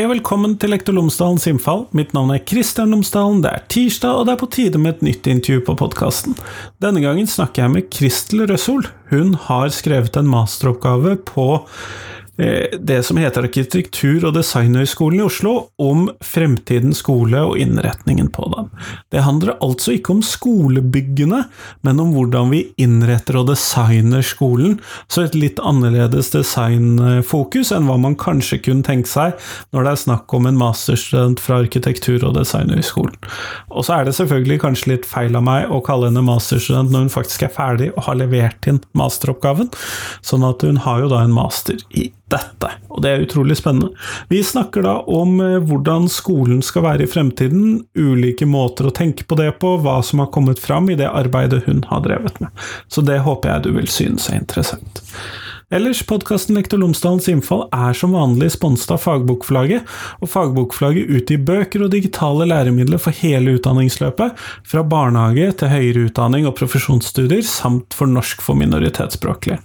Hei og velkommen til Lektor Lomsdalens innfall. Mitt navn er Kristian Lomsdalen. Det er tirsdag, og det er på tide med et nytt intervju på podkasten. Denne gangen snakker jeg med Kristel Røssol. Hun har skrevet en masteroppgave på det som heter Arkitektur- og designhøgskolen i Oslo, om fremtidens skole og innretningen på den. Det handler altså ikke om skolebyggene, men om hvordan vi innretter og designer skolen, så et litt annerledes designfokus enn hva man kanskje kunne tenke seg når det er snakk om en masterstudent fra arkitektur- og designhøgskolen. Og så er det selvfølgelig kanskje litt feil av meg å kalle henne masterstudent når hun faktisk er ferdig og har levert inn masteroppgaven, sånn at hun har jo da en master i dette. Og det er utrolig spennende. Vi snakker da om eh, hvordan skolen skal være i fremtiden, ulike måter å tenke på det på, hva som har kommet fram i det arbeidet hun har drevet med. Så det håper jeg du vil synes er interessant. Ellers, podkasten Lektor Lomsdalens innfall er som vanlig sponset av Fagbokforlaget, og Fagbokforlaget utgir bøker og digitale læremidler for hele utdanningsløpet, fra barnehage til høyere utdanning og profesjonsstudier, samt for norsk for minoritetsspråklige.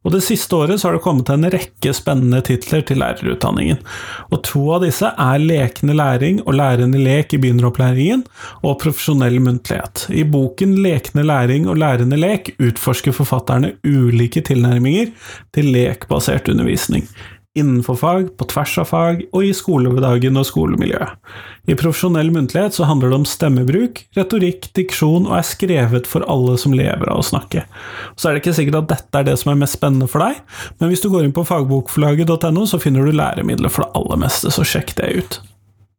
Og det siste året så har det kommet en rekke spennende titler til lærerutdanningen, og to av disse er Lekende læring og Lærende lek i begynneropplæringen, og Profesjonell muntlighet. I boken Lekende læring og lærende lek utforsker forfatterne ulike tilnærminger til lekbasert undervisning. Innenfor fag, på tvers av fag og i skoledagen og skolemiljøet. I profesjonell muntlighet så handler det om stemmebruk, retorikk, diksjon og er skrevet for alle som lever av å snakke. Så er det ikke sikkert at dette er det som er mest spennende for deg, men hvis du går inn på fagbokforlaget.no, så finner du læremidler for det aller meste, så sjekk det ut.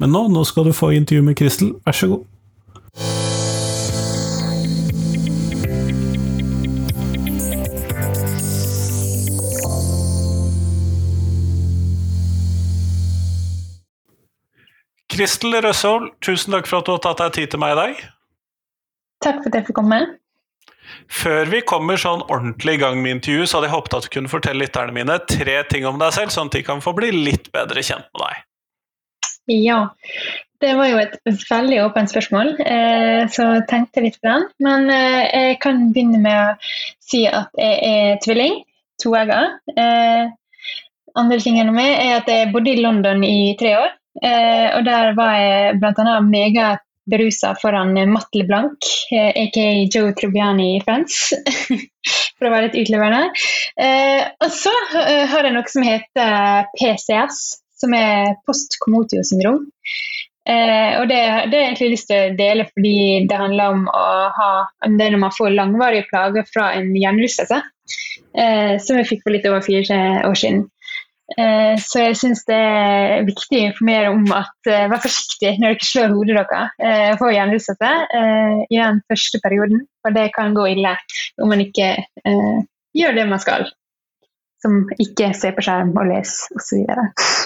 Men nå, nå skal du få intervju med Kristel, vær så god. Kristel Røshold, tusen takk for at du har tatt deg tid til meg i dag. Takk for at jeg fikk komme. Før vi kommer sånn ordentlig i gang med intervjuet, så hadde jeg håpet at du kunne fortelle lytterne mine tre ting om deg selv, sånn at de kan få bli litt bedre kjent med deg. Ja, det var jo et veldig åpent spørsmål, eh, så jeg tenkte litt på den. Men eh, jeg kan begynne med å si at jeg er tvilling, toegger. Eh, andre tingen om meg er at jeg bodde i London i tre år. Eh, og der var jeg bl.a. megaberusa foran Matt LeBlanc, eh, aka Joe Tribbiani i Friends. for å være litt utleverende. Eh, og så eh, har jeg noe som heter PCS, som er post syndrom Eh, og det, det har jeg egentlig lyst til å dele fordi det handler om å ha det når man får langvarige plager fra en hjernerystelse, eh, som jeg fikk for litt over fire år siden. Eh, så jeg syns det er viktig å informere om at uh, vær forsiktig når dere slår hodet deres uh, for hjernerystelse uh, i den første perioden. For det kan gå ille om man ikke uh, gjør det man skal. Som ikke ser på skjerm og leser osv.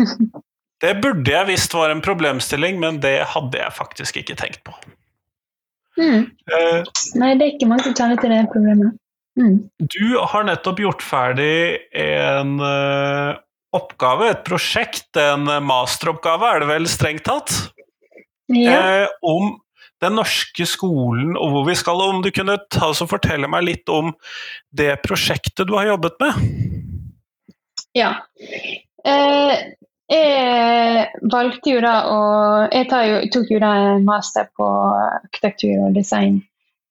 det burde jeg visst var en problemstilling, men det hadde jeg faktisk ikke tenkt på. Mm. Nei, det er ikke mange som kjenner til det problemet. Mm. Du har nettopp gjort ferdig en oppgave, et prosjekt, en masteroppgave er det vel strengt tatt, ja. eh, om den norske skolen og hvor vi skal. Om du kunne ta og fortelle meg litt om det prosjektet du har jobbet med? Ja. Eh, jeg valgte jo da å Jeg jo, tok jo da en master på arkitektur og design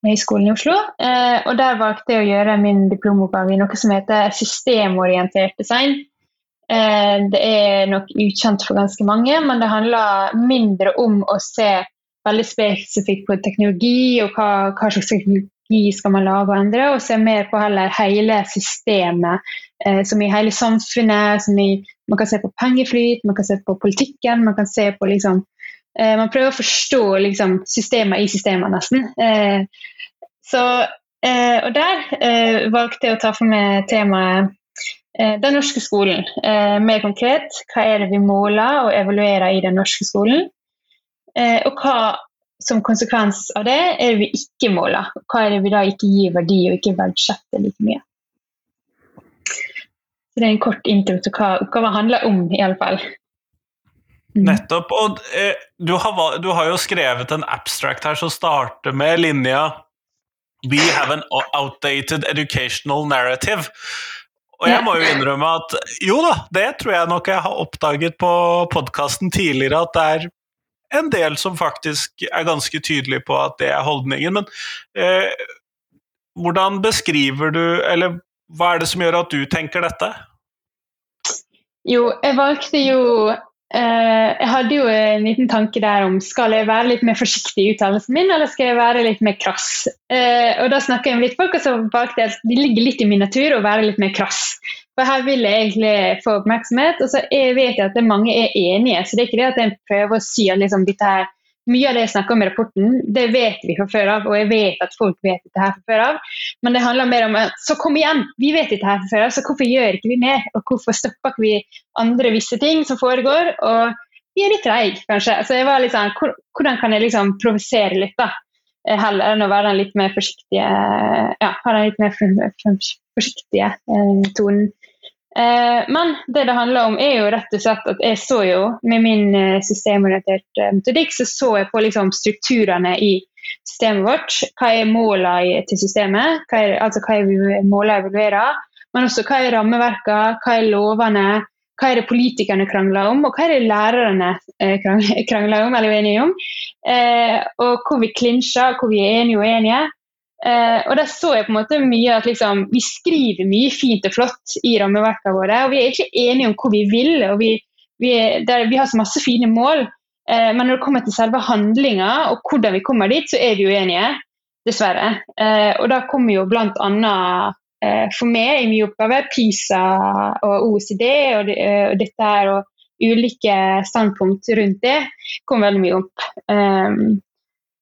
i skolen i Oslo. Eh, og der valgte jeg å gjøre min diplomoppgave i noe som heter systemorientert design. Eh, det er nok ukjent for ganske mange, men det handler mindre om å se veldig spesifikt på teknologi og hva, hva slags teknologi skal man lage og endre, og se mer på heller hele systemet, eh, som i hele samfunnet. som i, Man kan se på pengeflyt, man kan se på politikken, man kan se på liksom eh, Man prøver å forstå liksom, systemet i systemet, nesten. Eh, så, eh, og der eh, valgte jeg å ta for meg temaet den norske skolen. Eh, mer konkret, hva er det vi måler og evaluerer i den norske skolen? Eh, og hva som konsekvens av det er det vi ikke måler? Hva er det vi da ikke gir verdi og ikke verdsetter like mye? Så Det er en kort intro til hva oppgaven handler om, i alle fall. Mm. Nettopp. Og eh, du, har, du, har, jo skrevet en abstract her som starter med linja We have an outdated educational narrative. Og jeg må jo innrømme at jo da, det tror jeg nok jeg har oppdaget på podkasten tidligere, at det er en del som faktisk er ganske tydelig på at det er holdningen. Men eh, hvordan beskriver du, eller hva er det som gjør at du tenker dette? Jo, jeg valgte jo Jeg hadde jo en liten tanke der om skal jeg være litt mer forsiktig i uttalelsen min, eller skal jeg være litt mer krass. Eh, og da snakker jeg med litt folk, og så valgte jeg det ligger litt i min natur å være litt mer krass. For her vil jeg egentlig få oppmerksomhet, og så jeg vet jeg at mange er enige. Så det er ikke det at jeg prøver å si at liksom, dette her mye av det jeg snakker om i rapporten, det vet vi fra før av, og jeg vet at folk vet dette her fra før av. Men det handler mer om så kom igjen, vi vet dette her fra før av, så hvorfor gjør ikke vi mer? Og hvorfor stopper ikke vi andre visse ting som foregår? Og vi er litt treige, kanskje. Så jeg var litt sånn, hvordan kan jeg liksom provosere litt, da? Eh, heller enn å være den litt mer forsiktige ja, ha den litt mer forsiktige eh, tonen. Eh, men det det handler om, er jo rett og slett at jeg så jo, med min eh, systemorienterte eh, metodikk, så så jeg på liksom strukturene i systemet vårt. Hva er målene til systemet, hva er, altså hva er målene å evaluerer? Men også hva er rammeverkene, hva er lovene, hva er det politikerne krangler om, og hva er det lærerne krangler om eller er enige om. og hvor vi klinsjer, hvor vi er enige og uenige. Eh, og der så jeg på en måte mye at liksom, vi skriver mye fint og flott i rammeverkene våre, og vi er ikke enige om hvor vi vil. og Vi, vi, der, vi har så masse fine mål, eh, men når det kommer til selve handlinga og hvordan vi kommer dit, så er vi uenige. Dessverre. Eh, og da kommer jo bl.a. Eh, for meg i min oppgave PISA og OECD og, det, eh, og dette her og ulike standpunkt rundt det kom veldig mye opp. Um,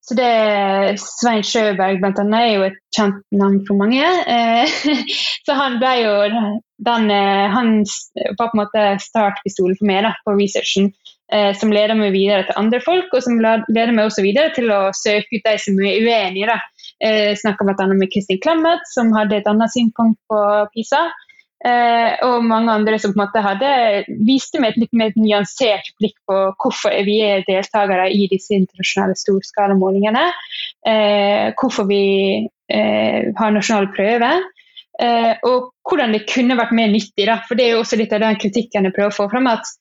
så det Svein Sjøberg blant annet, er jo et kjent navn for mange. Eh, så han ble jo den eh, Han var på en måte startpistolen for meg da, på researchen. Eh, som leder meg videre til andre folk, og som leder meg også videre til å søke ut de som er uenige. da. Snakka bl.a. med Kristin Clemet, som hadde et annet synspunkt på PISA. Eh, og mange andre som på en måte hadde viste meg et litt mer nyansert blikk på hvorfor vi er deltakere i disse internasjonale storskalamålingene. Eh, hvorfor vi eh, har nasjonale prøver. Eh, og hvordan det kunne vært mer nyttig. Da. For det er jo også litt av den kritikken jeg prøver å få fram. at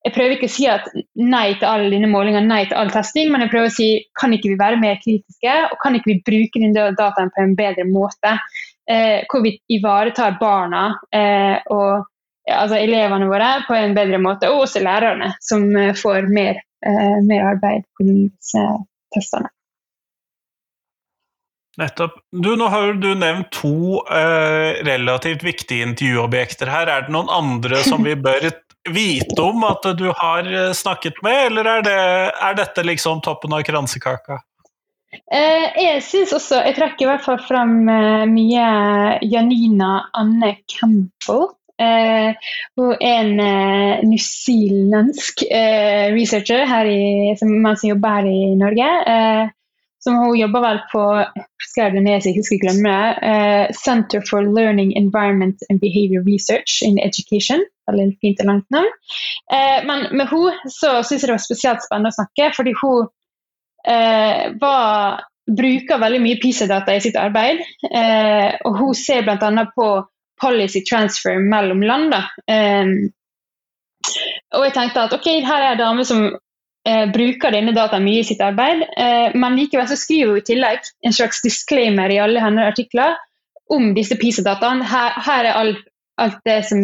jeg prøver ikke å si at nei til alle dine målinger, nei til all testing, men jeg prøver å si kan ikke vi være mer kritiske, og kan ikke vi bruke denne dataen på en bedre måte eh, hvor vi ivaretar barna eh, og altså elevene våre på en bedre måte, og også lærerne, som eh, får mer, eh, mer arbeid på disse testene. Nettopp. Du, nå har du nevnt to eh, relativt viktige intervjuobjekter her. Er det noen andre som vi bør vite om at du har eh, snakket med, eller er, det, er dette liksom toppen av kransekaka? Eh, jeg syns også Jeg trekker i hvert fall fram eh, mye Janina Anne Campbell. Eh, hun er en newzealandsk researcher her i, som, som jobber her i Norge. Som hun jobber vel på skrev det ned så jeg ikke skal glemme det, Center for Learning Environment and Behavior Research in Education. Veldig fint og langt navn. Men med hun så syns jeg det var spesielt spennende å snakke, fordi hun eh, var, bruker veldig mye PISA-data i sitt arbeid. Eh, og hun ser bl.a. på policy transfer mellom land. Eh, og jeg tenkte at ok, her er en dame som eh, bruker denne dataen mye i sitt arbeid, eh, men likevel så skriver hun i tillegg en slags disclaimer i alle hennes artikler om disse PISA-dataene. Her, her, er alt, alt det som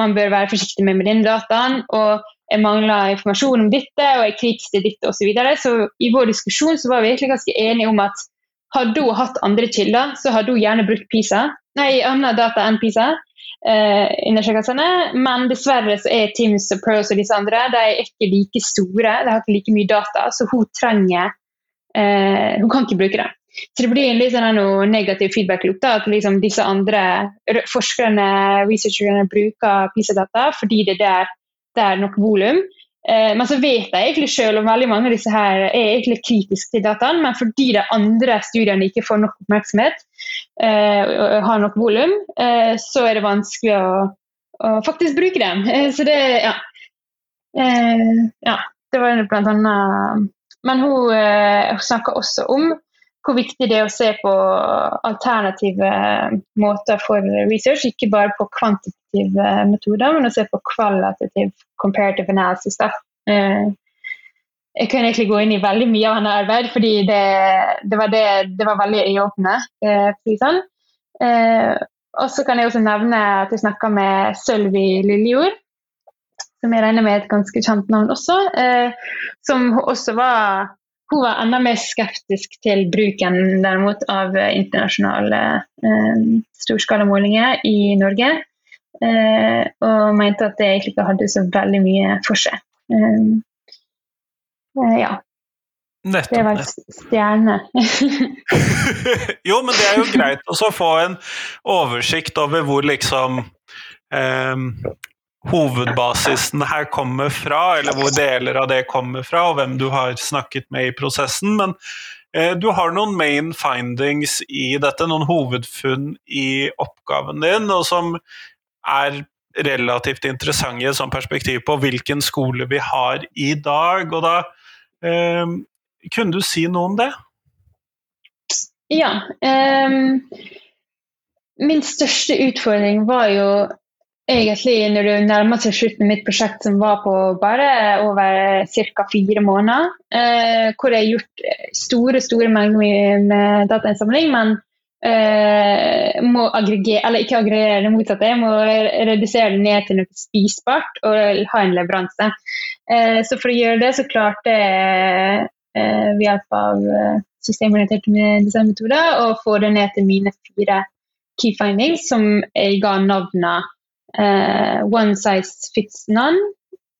man bør være forsiktig med med denne dataen. og jeg mangler informasjon om dette og jeg kritisk til dette osv. Så, videre. så i vår diskusjon så var vi egentlig ganske enige om at hadde hun hatt andre kilder, så hadde hun gjerne brukt PISA, nei, andre data enn PISA. Eh, men dessverre så er Teams og Pros og disse andre de er ikke like store, de har ikke like mye data, så hun trenger eh, Hun kan ikke bruke det. Så det blir en litt sånn negativ feedback-loop. At liksom disse andre forskerne researcherne bruker PISA-data fordi det er der det er nok volum. Eh, men så vet jeg egentlig selv om veldig mange av disse her er egentlig kritiske til dataen, men fordi de andre studiene ikke får nok oppmerksomhet eh, og har nok volum, eh, så er det vanskelig å, å faktisk bruke dem. Så det, ja. Ja. Det var blant annet Men hun, hun snakka også om hvor viktig det er å se på alternative måter for research, ikke bare på kvantitative metoder, men å se på kvalitativ comparative analysis. Da. Eh, jeg kan egentlig gå inn i veldig mye av hans arbeid, fordi det, det, var, det, det var, veldig øyeåpnende. Eh, sånn. eh, og så kan jeg også nevne at jeg snakka med Sølvi Lillejord, som jeg regner med er et ganske kjent navn også, eh, som også var hun var enda mer skeptisk til bruken derimot av internasjonale eh, storskalamålinger i Norge. Eh, og mente at det egentlig ikke hadde så veldig mye for seg. Eh, eh ja. Nettopp. Det var stjerne. jo, men det er jo greit å få en oversikt over hvor liksom eh, hovedbasisen her kommer fra, eller hvor deler av det kommer fra, og hvem du har snakket med i prosessen. Men eh, du har noen main findings i dette, noen hovedfunn i oppgaven din, og som er relativt interessante som perspektiv på hvilken skole vi har i dag. Og da eh, kunne du si noe om det? Ja. Um, min største utfordring var jo egentlig når det nærmer seg slutten mitt prosjekt, som var på bare over ca. fire måneder, eh, hvor jeg har gjort store store mengder med datainnsamling, men eh, må aggregere, eller ikke aggregere det motsatte, jeg må redusere det ned til noe spisbart og ha en leveranse. Eh, så for å gjøre det, så klarte jeg eh, ved hjelp av eh, systemorienterte designmetoder å få det ned til mine fire key findings, som jeg ga navnet One Size Fits None,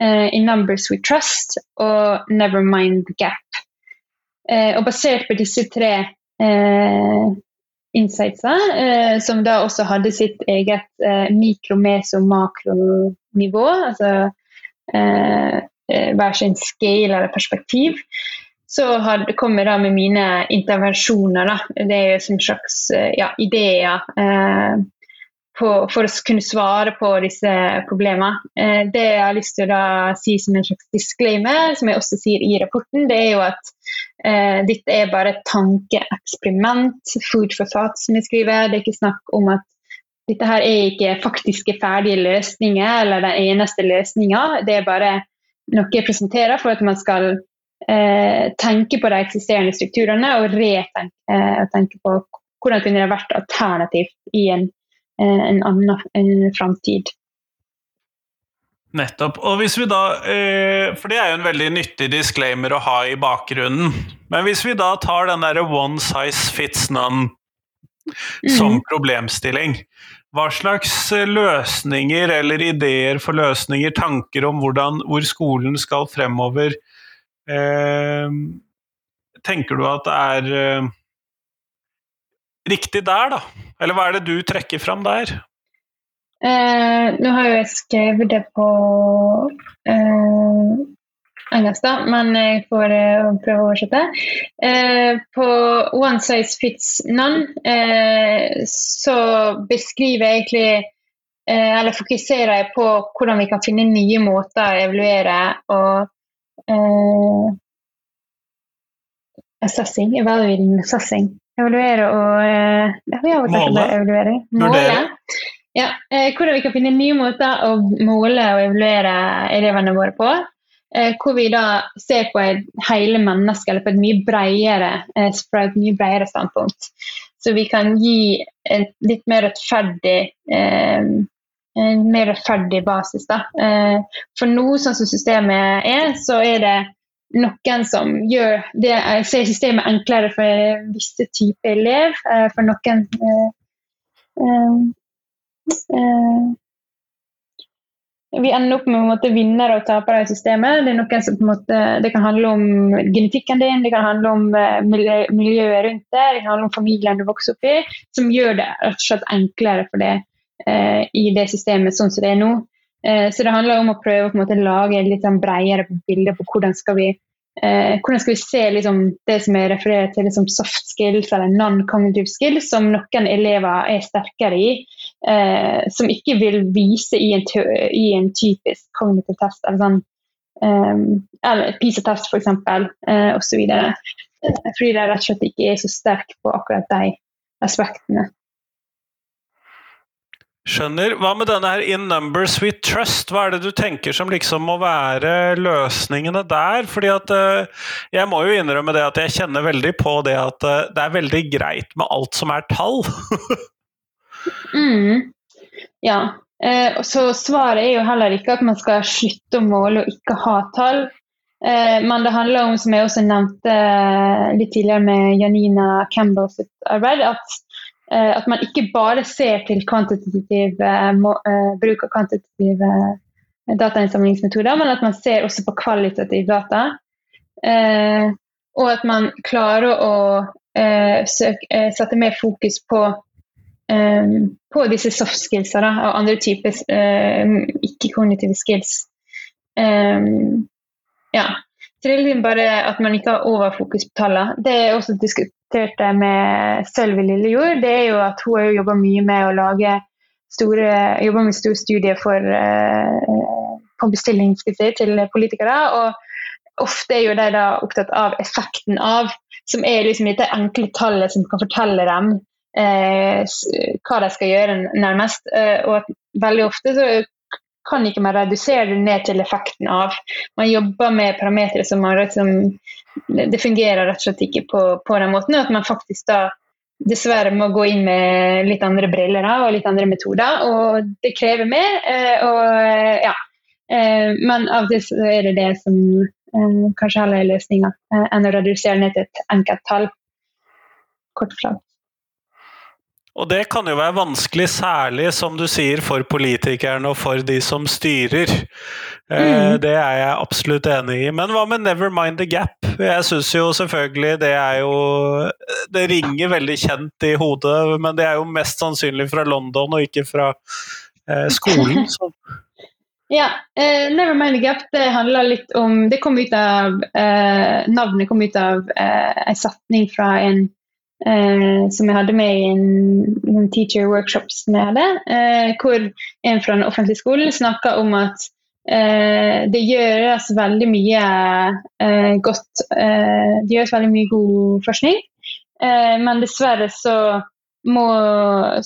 uh, In Numbers We Trust og Never Mind the Gap. Uh, og basert på disse tre insightsa, som da også hadde sitt eget mikro-, meso- og makronivå, altså hver sin scale eller perspektiv, så kommer jeg da med mine intervensjoner. Da. Det er jo som slags ja, ideer eh, på, for å kunne svare på disse problemene. Eh, det jeg har lyst til å si som en slags disclaimer, som jeg også sier i rapporten, det er jo at eh, dette er bare et tankeeksperiment, food for thought, som jeg skriver. Det er ikke snakk om at dette her er ikke faktiske ferdige løsninger eller den eneste løsninga. Det er bare noe jeg presenterer for at man skal eh, tenke på de eksisterende strukturene og retenke eh, tenke på hvordan kunne det vært alternativt i en en annen framtid. Nettopp. Og hvis vi da, eh, For det er jo en veldig nyttig disclaimer å ha i bakgrunnen. Men hvis vi da tar den derre one size fits none som mm. problemstilling, hva slags eh, løsninger eller ideer for løsninger, tanker om hvordan, hvor skolen skal fremover, eh, tenker du at det er riktig der, da? Eller hva er det du trekker fram der? Eh, nå har jo jeg skrevet det på eh, engelsk, da, men jeg får eh, prøve å oversette. Eh, på One size fits none eh, så beskriver jeg egentlig eh, Eller fokuserer jeg på hvordan vi kan finne nye måter å evaluere og assessing, evaluating assessing Evaluere og eh, ja, Måle. Evaluere. Måle. Ja, eh, hvordan vi kan finne nye måter å måle og evaluere elevene våre på. Eh, hvor vi da ser på et hele mennesket, eller på et mye bredere, fra et mye bredere standpunkt. Så vi kan gi en litt mer rettferdig en mer rettferdig basis. Da. For nå, sånn som systemet er, så er det noen som gjør det, ser systemet enklere for en visse type elev. Eh, for noen uh, Vi ender opp med måte, vinnere og tapere i systemet. Det, er noen som, måte, det kan handle om genetikken din, det kan handle om miljøet rundt det, det kan handle om familien du vokser opp i, som gjør det rett og slett enklere for deg i det systemet sånn som det er nå. Eh, så det handler om å prøve å måte, lage et litt sånn bredere bilde på hvordan skal vi eh, hvordan skal vi se liksom, det som er referert til liksom, soft skills eller non-cognitive skills, som noen elever er sterkere i, eh, som ikke vil vise i en, i en typisk cognitive test, eller sånn, eh, eller PISA-test f.eks., eh, osv. fordi de rett og slett ikke er så sterke på akkurat de aspektene. Skjønner. Hva med denne her In Numbers We Trust? Hva er det du tenker som liksom må være løsningene der? Fordi at uh, Jeg må jo innrømme det at jeg kjenner veldig på det at uh, det er veldig greit med alt som er tall. mm. Ja. Uh, så svaret er jo heller ikke at man skal slutte å måle og ikke ha tall. men det handler om, som jeg også nevnte litt tidligere med Janina Campbell sitt arbeid, at Eh, at man ikke bare ser til kvantitativ eh, eh, bruk av kvantitative datainnsamlingsmetoder, men at man ser også på kvalitativ data. og at man klarer å sette mer fokus på, på disse soft skills og andre typer ikke-kognitive skills. ja. Så liksom bare at man ikke har overfokus på tallene. Det er også diskuterte med Sølvi Lillejord, det er jo at hun har jobba mye med å lage store, jobber med store studier for, uh, på bestilling si, til politikere. og Ofte er jo de da opptatt av effekten av, som er liksom dette enkle tallet som kan fortelle dem eh, hva de skal gjøre, nærmest. Eh, og at veldig ofte så kan ikke man redusere det ned til effekten av. Man jobber med parametere som man liksom, Det fungerer rett og slett ikke på, på den måten. At man faktisk da dessverre må gå inn med litt andre briller da, og litt andre metoder. Og det krever mer. Eh, og, ja. Eh, men av og til er det det som eh, kanskje heller er løsninga, enn å redusere ned til et enkelt tall. Kort fortalt. Og det kan jo være vanskelig, særlig som du sier, for politikerne og for de som styrer. Eh, mm. Det er jeg absolutt enig i. Men hva med 'Never mind the gap'? Jeg syns jo selvfølgelig det er jo Det ringer veldig kjent i hodet, men det er jo mest sannsynlig fra London og ikke fra eh, skolen. Så. Ja, uh, 'Never mind the gap' det handler litt om Det kom ut av uh, Navnet kom ut av uh, en setning fra en eh, som jeg hadde med i en, en teacher workshop som jeg hadde, eh, hvor en fra en offentlig skole snakka om at eh, det gjøres veldig mye eh, godt eh, Det gjøres veldig mye god forskning, eh, men dessverre så må,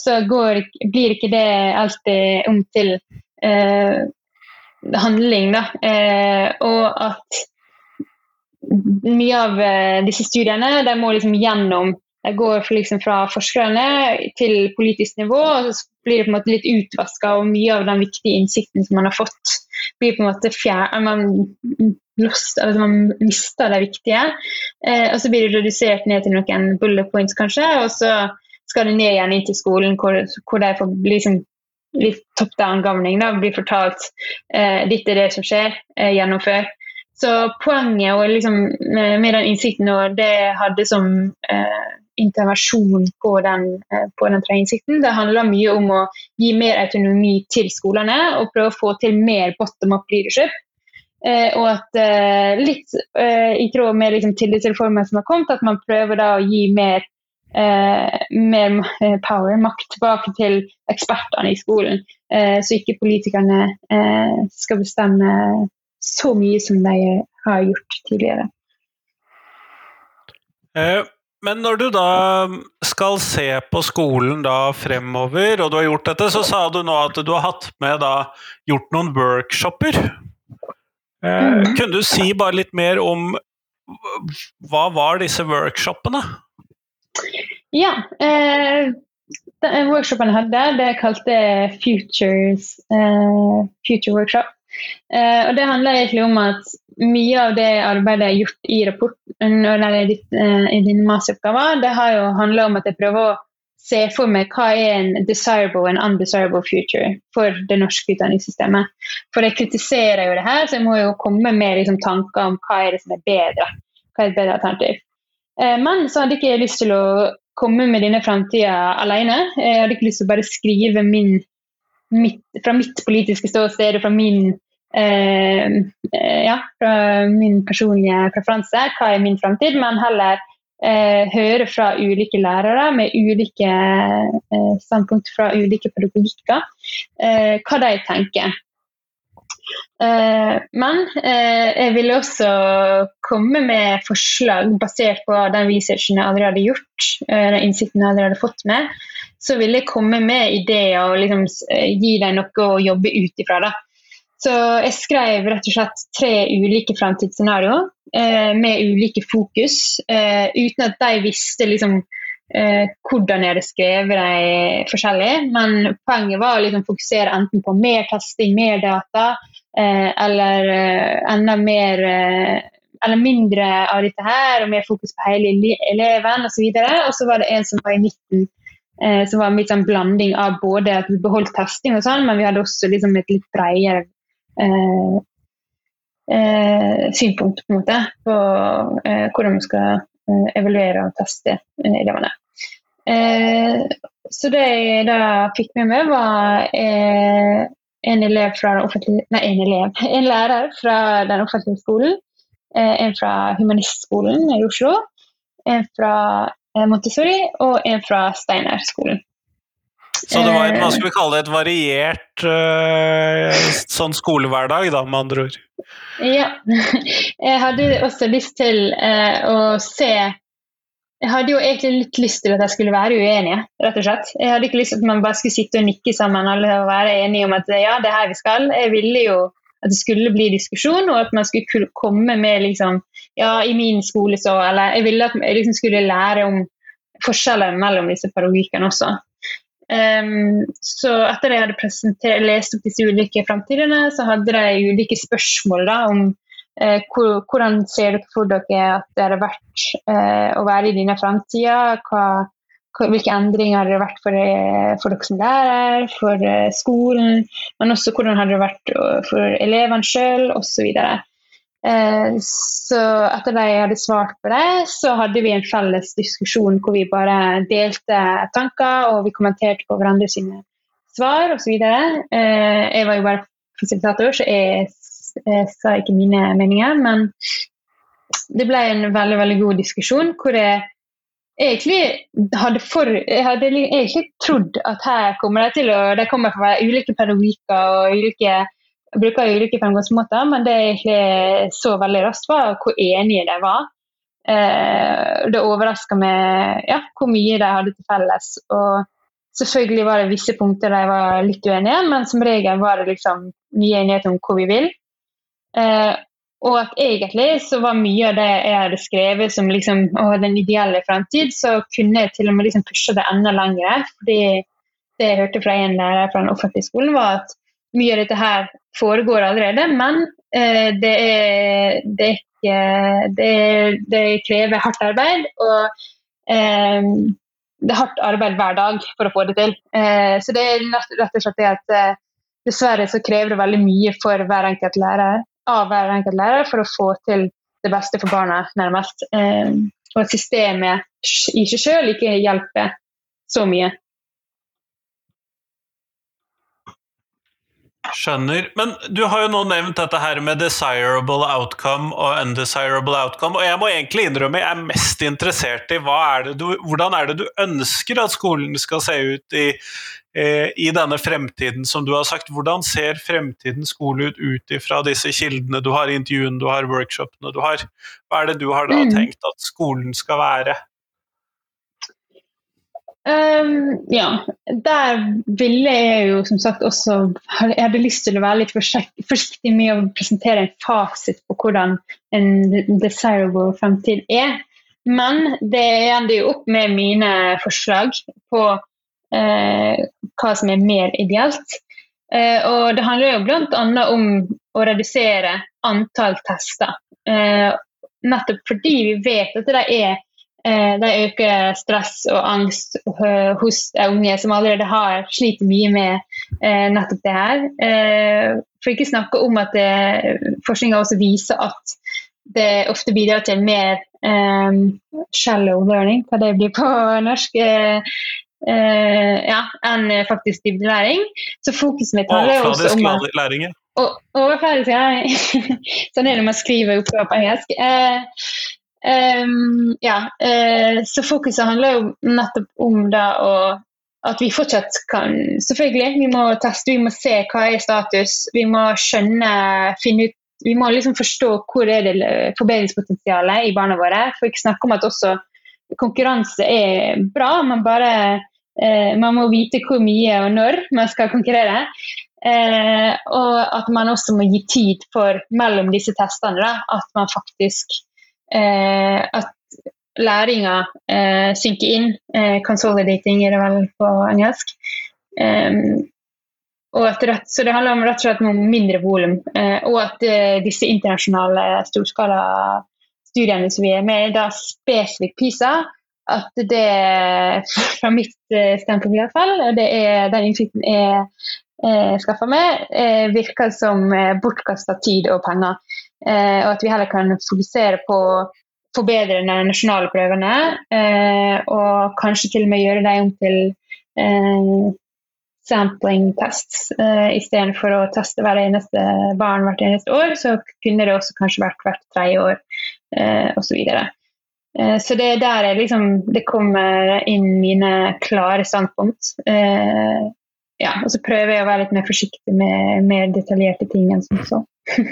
så går, blir ikke det alltid om til handling, da. og at mye av disse studiene de må liksom gjennom går liksom fra forskerne til politisk nivå, og så blir det på en måte litt utvaska, og mye av den viktige innsikten som man har fått, blir på en måte fjern, man, lost, altså man mister det viktige. Eh, og så blir det redusert ned til noen bullet points, kanskje, og så skal det ned igjen inn til skolen, hvor, hvor de får liksom litt top down-gavning. Blir fortalt eh, dette er det som skjer, eh, gjennomfør. Så poenget liksom, med, den innsikten og det hadde som eh, intervensjon på den, eh, på den innsikten. Det handler mye om å gi mer autonomi til skolene og prøve å få til mer bottom up leadership. Eh, og at eh, litt eh, i tråd med liksom, tillitsreformen som har kommet, at man prøver da å gi mer, eh, mer eh, power, makt, tilbake til ekspertene i skolen. så ikke politikerne skal bestemme så mye som de har gjort tidligere. Men når du da skal se på skolen da fremover, og du har gjort dette, så sa du nå at du har hatt med da gjort noen workshoper. Eh, mm. kunne du si bare litt mer om hva var disse workshopene? Ja. Eh, workshopen jeg hadde, det kalte Futures, eh, Future Workshop. Eh, og Det handler egentlig om at mye av det arbeidet jeg har gjort i rapporten i, uh, i din masteroppgave, det har jo handla om at jeg prøver å se for meg hva er en desirable og undesirable future for det norske utdanningssystemet. For jeg kritiserer jo det her, så jeg må jo komme med liksom, tanker om hva er det som er bedre. Hva er et bedre alternativ. Uh, men så hadde ikke jeg lyst til å komme med denne framtida alene. Jeg hadde ikke lyst til å bare skrive min, mitt, fra mitt politiske ståsted og fra min Eh, eh, ja, fra min personlige preferanse. Hva er min framtid? Men heller eh, høre fra ulike lærere med ulike eh, standpunkt fra ulike pedagogikker hva de tenker. Eh, men eh, jeg ville også komme med forslag basert på den researchen jeg allerede hadde gjort, eh, den innsikten jeg allerede hadde fått med. Så ville jeg komme med ideer og liksom, eh, gi dem noe å jobbe ut ifra. Så jeg skrev rett og slett tre ulike framtidsscenarioer eh, med ulike fokus, eh, uten at de visste liksom, eh, hvordan jeg hadde skrevet dem forskjellig. Men poenget var å liksom, fokusere enten på mer testing, mer data, eh, eller eh, enda mer eh, eller mindre av dette her, og mer fokus på hele eleven osv. Og, og så var det en som var i midten, som var en sånn blanding av både at vi beholdt testing og sånn, men vi hadde også liksom et litt bredere eh, eh, på, en måte, på eh, hvordan vi skal eh, evaluere og teste eh, elevene. så det jeg da fikk med meg, var en elev fra den offentlige Nei, en elev. En lærer fra den offentlige skolen. en fra humanistskolen i Oslo. En fra Montessori og en fra Steinerskolen. Så det var hva skal vi kalle det, et variert uh, sånn skolehverdag, da, med andre ord? Ja. Jeg hadde også lyst til uh, å se Jeg hadde jo egentlig litt lyst til at jeg skulle være uenige, rett og slett. Jeg hadde ikke lyst til at man bare skulle sitte og nikke sammen alle og være enige om at ja, det er her vi skal. Jeg ville jo at det skulle bli diskusjon, og at man skulle komme med liksom Ja, i min skole så Eller jeg ville at jeg liksom skulle lære om forskjellene mellom disse pedagogikkene også. Um, så etter at jeg hadde lest opp disse ulike framtidene, så hadde de ulike spørsmål da, om hvor, hvordan ser dere for dere at det hadde vært uh, å være i denne framtida? Hvilke endringer hadde det vært for, uh, for dere som lærer, for skolen, men også hvordan hadde det vært for elevene sjøl, osv. Og, så etter at jeg hadde svart på det, så hadde vi en felles diskusjon hvor vi bare delte tanker og vi kommenterte på hverandre sine svar osv. Eh, jeg var jo bare fasilitator, så jeg, sa ikke mine meninger. Men det ble en veldig veldig god diskusjon hvor jeg egentlig hadde, for, jeg hadde egentlig trodd at her kommer det til å De kommer fra ulike pedagogikker og ulike bruker ulike fremgangsmåter, men det jeg egentlig så veldig raskt, var hvor enige de var. Eh, det overraska meg ja, hvor mye de hadde til felles. Og selvfølgelig var det visse punkter de var litt uenige, men som regel var det liksom mye enighet om hvor vi vil. Eh, og at egentlig så var mye av det jeg hadde skrevet som liksom, den ideelle fremtid, så kunne jeg til og med liksom pushe det enda lenger. fordi det jeg hørte fra en lærer fra den offentlige skolen, var at mye av dette her foregår allerede, men eh, det, er, det, er ikke, det, det, krever hardt arbeid. Og eh, det er hardt arbeid hver dag for å få det til. Eh, så det er rett og slett det at eh, dessverre så krever det veldig mye for hver enkelt lærer, av hver enkelt lærer for å få til det beste for barna, nærmest. Eh, og at systemet i seg sjøl ikke hjelper så mye. Skjønner. Men du har jo nå nevnt dette her med desirable outcome og undesirable outcome. Og jeg må egentlig innrømme jeg er mest interessert i er du, hvordan er det du ønsker at skolen skal se ut i, eh, i denne fremtiden, som du har sagt. Hvordan ser fremtidens skole ut ut ifra disse kildene du har, intervjuene du har, workshopene du har? Hva er det du har da mm. tenkt at skolen skal være? Um, ja, der ville jeg jo som sagt også Jeg hadde lyst til å være litt forsiktig med å presentere en fasit på hvordan en desirable fremtid er. Men det ender jo opp med mine forslag på uh, hva som er mer ideelt. Uh, og det handler jo bl.a. om å redusere antall tester. Uh, nettopp fordi vi vet at det er Eh, det øker stress og angst eh, hos unge som allerede har sliter mye med eh, nettopp det her. For ikke snakke om at forskninga også viser at det ofte bidrar til mer um, shallow learning, hva det blir på norsk, uh, ja, enn faktisk dybdelæring. Så fokuset mitt handler også om at læring. Overfladisk læring. sånn er det når man skriver oppgaver på engelsk. Uh, Um, ja, uh, så fokuset handler jo nettopp om det og at vi fortsatt kan Selvfølgelig, vi må teste, vi må se hva er status. Vi må skjønne, finne ut Vi må liksom forstå hvor er det forbedringspotensialet i barna våre. For ikke snakke om at også konkurranse er bra, men bare uh, man må vite hvor mye og når man skal konkurrere. Uh, og at man også må gi tid for mellom disse testene. Da, at man faktisk At læringa eh, synker inn. Eh, consolidating er det vel på engelsk. Rett, så det handler om rett og slett noen mindre volum. Eh, og at eh, disse internasjonale storskala studiene som vi er med i, da spesifikt PISA, at det fra mitt eh, standpunkt hvert fall, det er den innsikten jeg eh, skaffa meg, eh, virker som eh, bortkasta tid og penger. Eh, og at vi heller kan fokusere på å forbedre de nasjonale prøvene, eh, og kanskje til og med gjøre dem om til eh, sampling tests. Eh, Istedenfor å teste hver eneste barn hvert eneste år, så kunne det også kanskje vært hvert tredje år eh, osv. Eh, så det er der jeg liksom, det kommer inn mine klare standpunkt. Eh, ja, og så prøver jeg å være litt mer forsiktig med mer detaljerte ting enn som så.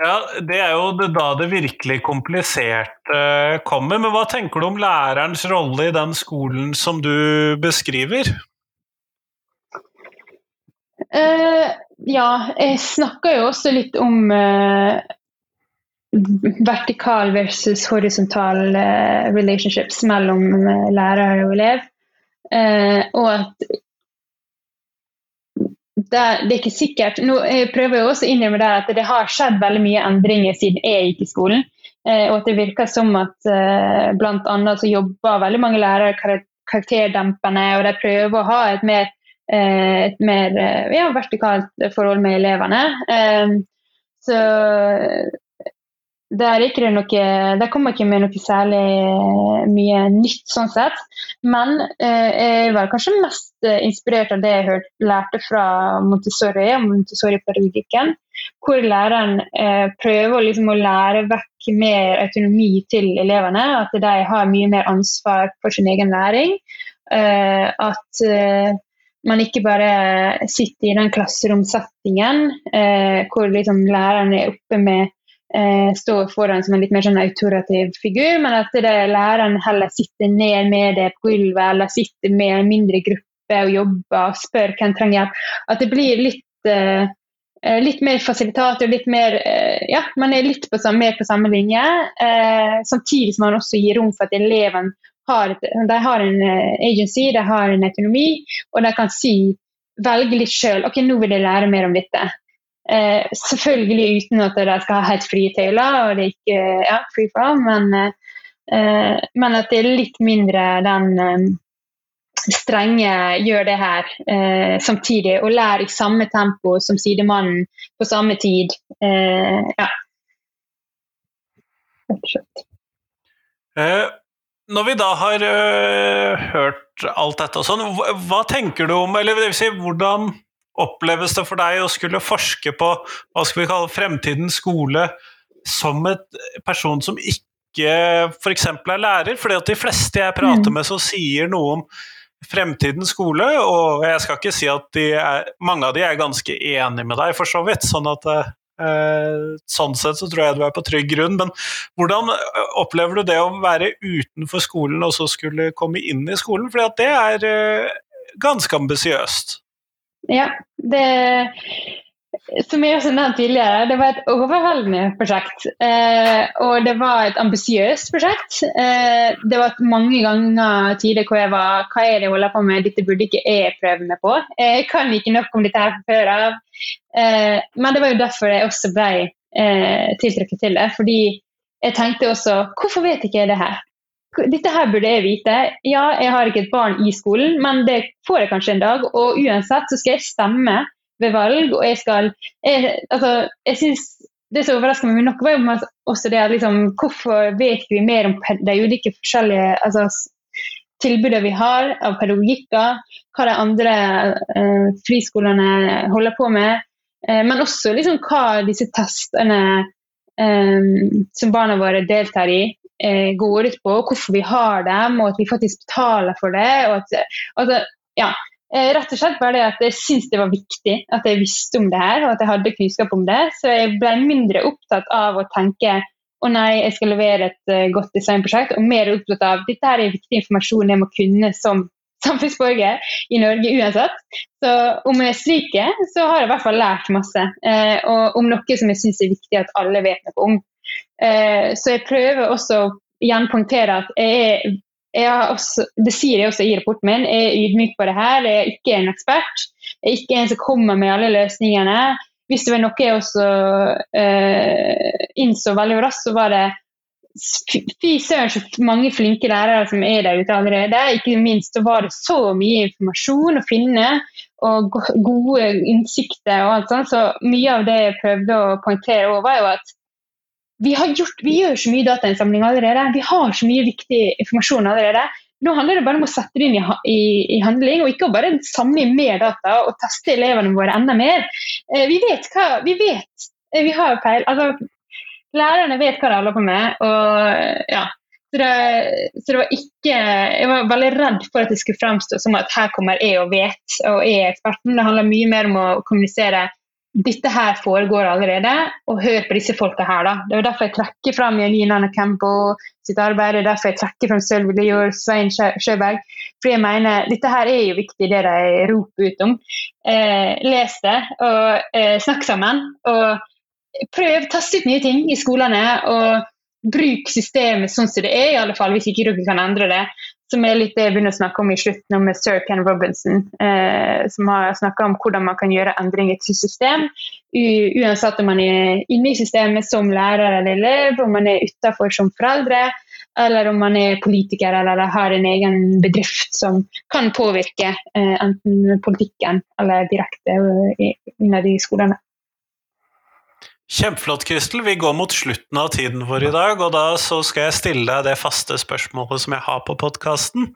Ja, Det er jo da det virkelig kompliserte kommer. Men hva tenker du om lærerens rolle i den skolen som du beskriver? Uh, ja, jeg snakker jo også litt om uh, vertikal versus horisontal uh, relationships mellom lærer og elev. og at det, det, er ikke sikkert. Nå jeg prøver jeg også å innrømme det at det har skjedd veldig mye endringer siden jeg gikk i skolen. Eh, og at det virker som at eh, bl.a. så jobber veldig mange lærere kar karakterdempende, og de prøver å ha et mer, eh, et mer eh, ja, vertikalt forhold med elevene. Så der, noe, der kommer ikke med noe særlig mye nytt, sånn sett. Men eh, jeg var kanskje mest eh, inspirert av det jeg hørte, lærte fra Montessori og Montessori-pedagogikken. Hvor læreren eh, prøver liksom å lære vekk mer autonomi til elevene. At de har mye mer ansvar for sin egen læring. Eh, at eh, man ikke bare sitter i den klasseromsettingen eh, hvor liksom læreren er oppe med eh, stå foran som en litt mer sånn autorativ figur, men at det læreren heller sitter ned med det på gulvet, eller sitter med en mindre gruppe og jobber og spør hvem trenger hjelp. At det blir litt eh, eh litt mer fasilitator, litt mer eh, Ja, man er litt på mer på samme linje. Eh, samtidig som man også gir rom for at eleven har, de har en agency, de har en autonomi, og de kan si velge litt sjøl. Ok, nå vil jeg lære mer om dette. Eh, selvfølgelig uten at de skal ha helt frie tøyler, og det er ikke ja, free from, men, eh, men, at det er litt mindre den eh, strenge gjør det her eh, samtidig, og lærer i samme tempo som sidemannen på samme tid. Eh, ja. Eh, når vi da har hørt alt dette og sånn, hva, hva tenker du om Eller det vil si, hvordan oppleves det for deg å skulle forske på hva skal vi kalle fremtidens skole som et person som ikke f.eks. er lærer? fordi at de fleste jeg prater mm. med som sier noe om fremtidens skole, og jeg skal ikke si at er, mange av de er ganske enige med deg, for så vidt. sånn at eh, sånn sett så tror jeg du er på trygg grunn. Men hvordan opplever du det å være utenfor skolen og så skulle komme inn i skolen? For det er eh, ganske ambisiøst. Ja, det som jeg også nevnte tidligere, det var et overveldende prosjekt. Eh, og det var et ambisiøst prosjekt. Eh, det var mange ganger tider hvor jeg var Hva er det jeg holder på med? Dette burde ikke jeg prøve meg på. Jeg kan ikke nok om dette her fra før av. Eh, men det var jo derfor jeg også ble eh, tiltrukket til det. Fordi jeg tenkte også Hvorfor vet ikke jeg det her? Dette her burde jeg vite. Ja, jeg har ikke et barn i skolen, men det får jeg kanskje en dag. Og uansett så skal jeg stemme ved valg, og jeg skal jeg, Altså, jeg synes det som overrasker meg nok, var jo også det at liksom, hvorfor vet vi mer om de ulike forskjellige altså, tilbudene vi har av pedagogikker, hva de andre eh, friskolene holder på med, eh, men også liksom, hva disse testene eh, som barna våre deltar i, eh, går ut på, hvorfor vi har dem, og at vi faktisk betaler for det. og at, altså, ja, eh, Rett og slett bare det at jeg syntes det var viktig at jeg visste om det her, og at jeg hadde kunnskap om det. Så jeg ble mindre opptatt av å tenke å nei, jeg skal levere et uh, godt designprosjekt, og mer opptatt av dette her er viktig informasjon jeg må kunne som samfunnsborger i Norge uansett. Så om jeg stryker, så har jeg i hvert fall lært masse. Eh, og om noe som jeg syns er viktig at alle vet noe om. Uh, så jeg prøver også å igjen poengtere at jeg er også, det sier jeg også i rapporten min, jeg er ydmyk på det her. Jeg er ikke en ekspert. Jeg er ikke en som kommer med alle løsningene. Hvis det var noe jeg også uh, innså veldig raskt, så var det Fy søren, så mange flinke lærere som er der ute allerede. Ikke minst så var det så mye informasjon å finne, og gode innsikter og alt sånt. Så mye av det jeg prøvde å poengtere over, var jo at vi, gjort, vi, gjør så mye datainnsamling allerede. Vi har så mye viktig informasjon allerede. Nå handler det bare om å sette det inn i, i, i handling, og ikke bare samle inn mer data og teste elevene våre enda mer. Eh, vi vet hva Vi vet. Eh, vi har peil. Altså, lærerne vet hva de holder på med. og ja, så det, så det, var ikke Jeg var veldig redd for at det skulle fremstå som at her kommer jeg og vet og er eksperten. Det handler mye mer om å kommunisere dette her foregår allerede, og hør på disse folka her. da. Det er derfor jeg trekker fram Janina Campbell sitt arbeid, det er derfor jeg trekker fram Sølvi Lior, Svein Sjøberg. For jeg mener, dette her er jo viktig, det de roper ut om. Eh, les det, og eh, snakk sammen. Og prøv, tast ut nye ting i skolene. og Bruk systemet sånn som det er, i alle fall, hvis ikke dere kan endre det som er litt det jeg begynner å snakke om i slutten med sir Ken Robinson, eh, som har snakka om hvordan man kan gjøre endringer til system. uansett om man er inne i systemet som lærer eller elev, om man er utafor som foreldre, eller om man er politiker eller har en egen bedrift som kan påvirke eh, enten politikken eller direkte eh, innad i skolene. Kjempeflott, Kristel. Vi går mot slutten av tiden vår i dag, og da så skal jeg stille deg det faste spørsmålet som jeg har på podkasten.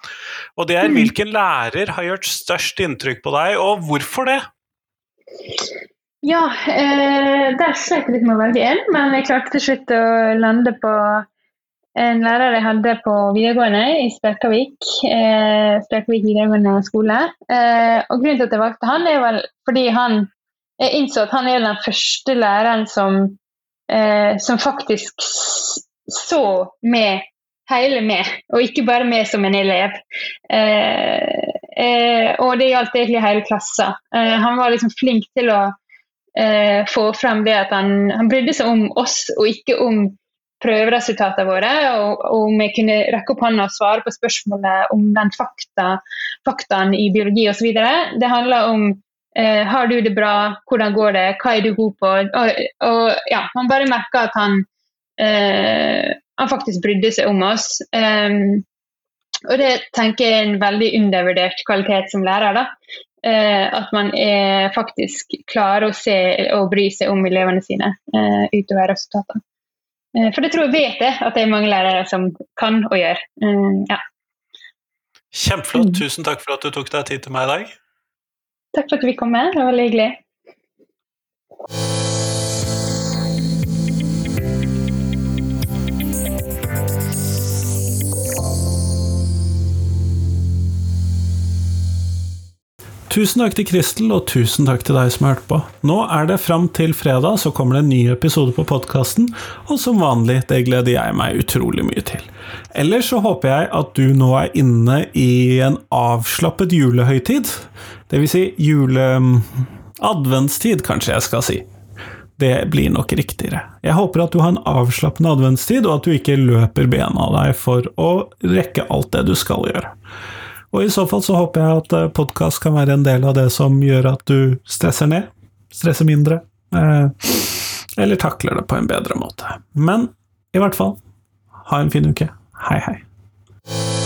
Og det er mm. hvilken lærer har gjort størst inntrykk på deg, og hvorfor det? Ja, eh, der slet jeg litt med å velge én, men jeg klarte til slutt å lande på en lærer jeg hadde på videregående i Spjelkavik. Eh, Spjelkavik videregående skole. Eh, og grunnen til at jeg valgte han, er vel fordi han jeg innså at han er den første læreren som, eh, som faktisk så med hele med, og ikke bare med som en elev. Eh, eh, og det gjaldt egentlig hele klassen. Eh, han var liksom flink til å eh, få frem det at han, han, brydde seg om oss, og ikke om prøveresultatene våre. Og, og om jeg kunne rekke opp hånda og svare på spørsmålet om den fakta, faktaen i biologi osv. Det handler om Eh, har du det bra? Hvordan går det? Hva er du god på? Og, og ja, man bare merker at han, eh, han faktisk brydde seg om oss. Um, og det tenker jeg er en veldig undervurdert kvalitet som lærer. da. Eh, at man er faktisk klarer å se og bry seg om elevene sine eh, utover resultatene. Eh, for det tror jeg vet jeg, at det er mange lærere som kan og gjør. Eh, ja. Kjempeflott. Mm. Tusen takk for at du tok deg tid til meg i dag. Takk for at du fikk komme. Det var veldig hyggelig. Tusen takk til Kristel, og tusen takk til deg som har hørt på. Nå er det fram til fredag, så kommer det en ny episode på podkasten, og som vanlig, det gleder jeg meg utrolig mye til. Ellers så håper jeg at du nå er inne i en avslappet julehøytid. Det vil si jule... Adventstid, kanskje jeg skal si. Det blir nok riktigere. Jeg håper at du har en avslappende adventstid, og at du ikke løper bena av deg for å rekke alt det du skal gjøre. Og i så fall så håper jeg at eh, podkast kan være en del av det som gjør at du stresser ned, stresser mindre, eh, eller takler det på en bedre måte. Men i hvert fall, ha en fin uke. Hei, hei.